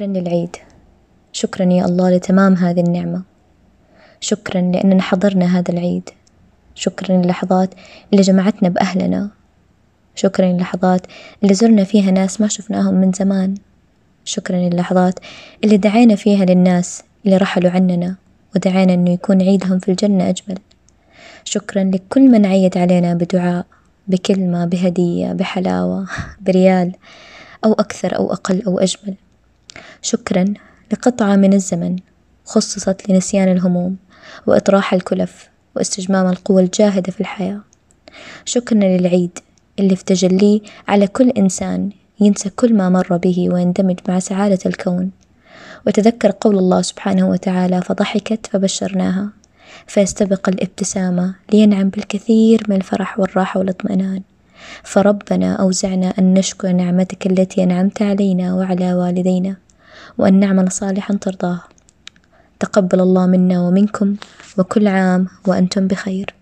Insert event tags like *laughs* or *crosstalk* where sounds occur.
للعيد. شكرا يا الله لتمام هذه النعمة. شكرا لأننا حضرنا هذا العيد. شكرا للحظات اللي جمعتنا بأهلنا. شكرا للحظات اللي زرنا فيها ناس ما شفناهم من زمان. شكرا للحظات اللي دعينا فيها للناس اللي رحلوا عننا ودعينا إنه يكون عيدهم في الجنة أجمل. شكرا لكل من عيد علينا بدعاء بكلمة بهدية بحلاوة *laughs* بريال أو أكثر أو أقل أو أجمل. شكرا لقطعة من الزمن خصصت لنسيان الهموم وإطراح الكلف واستجمام القوى الجاهدة في الحياة. شكرا للعيد اللي في تجليه على كل إنسان ينسى كل ما مر به ويندمج مع سعادة الكون. وتذكر قول الله سبحانه وتعالى فضحكت فبشرناها فيستبق الابتسامة لينعم بالكثير من الفرح والراحة والاطمئنان. فربنا أوزعنا أن نشكر نعمتك التي أنعمت علينا وعلى والدينا. وأن نعمل صالحا ترضاه. تقبل الله منا ومنكم وكل عام وأنتم بخير.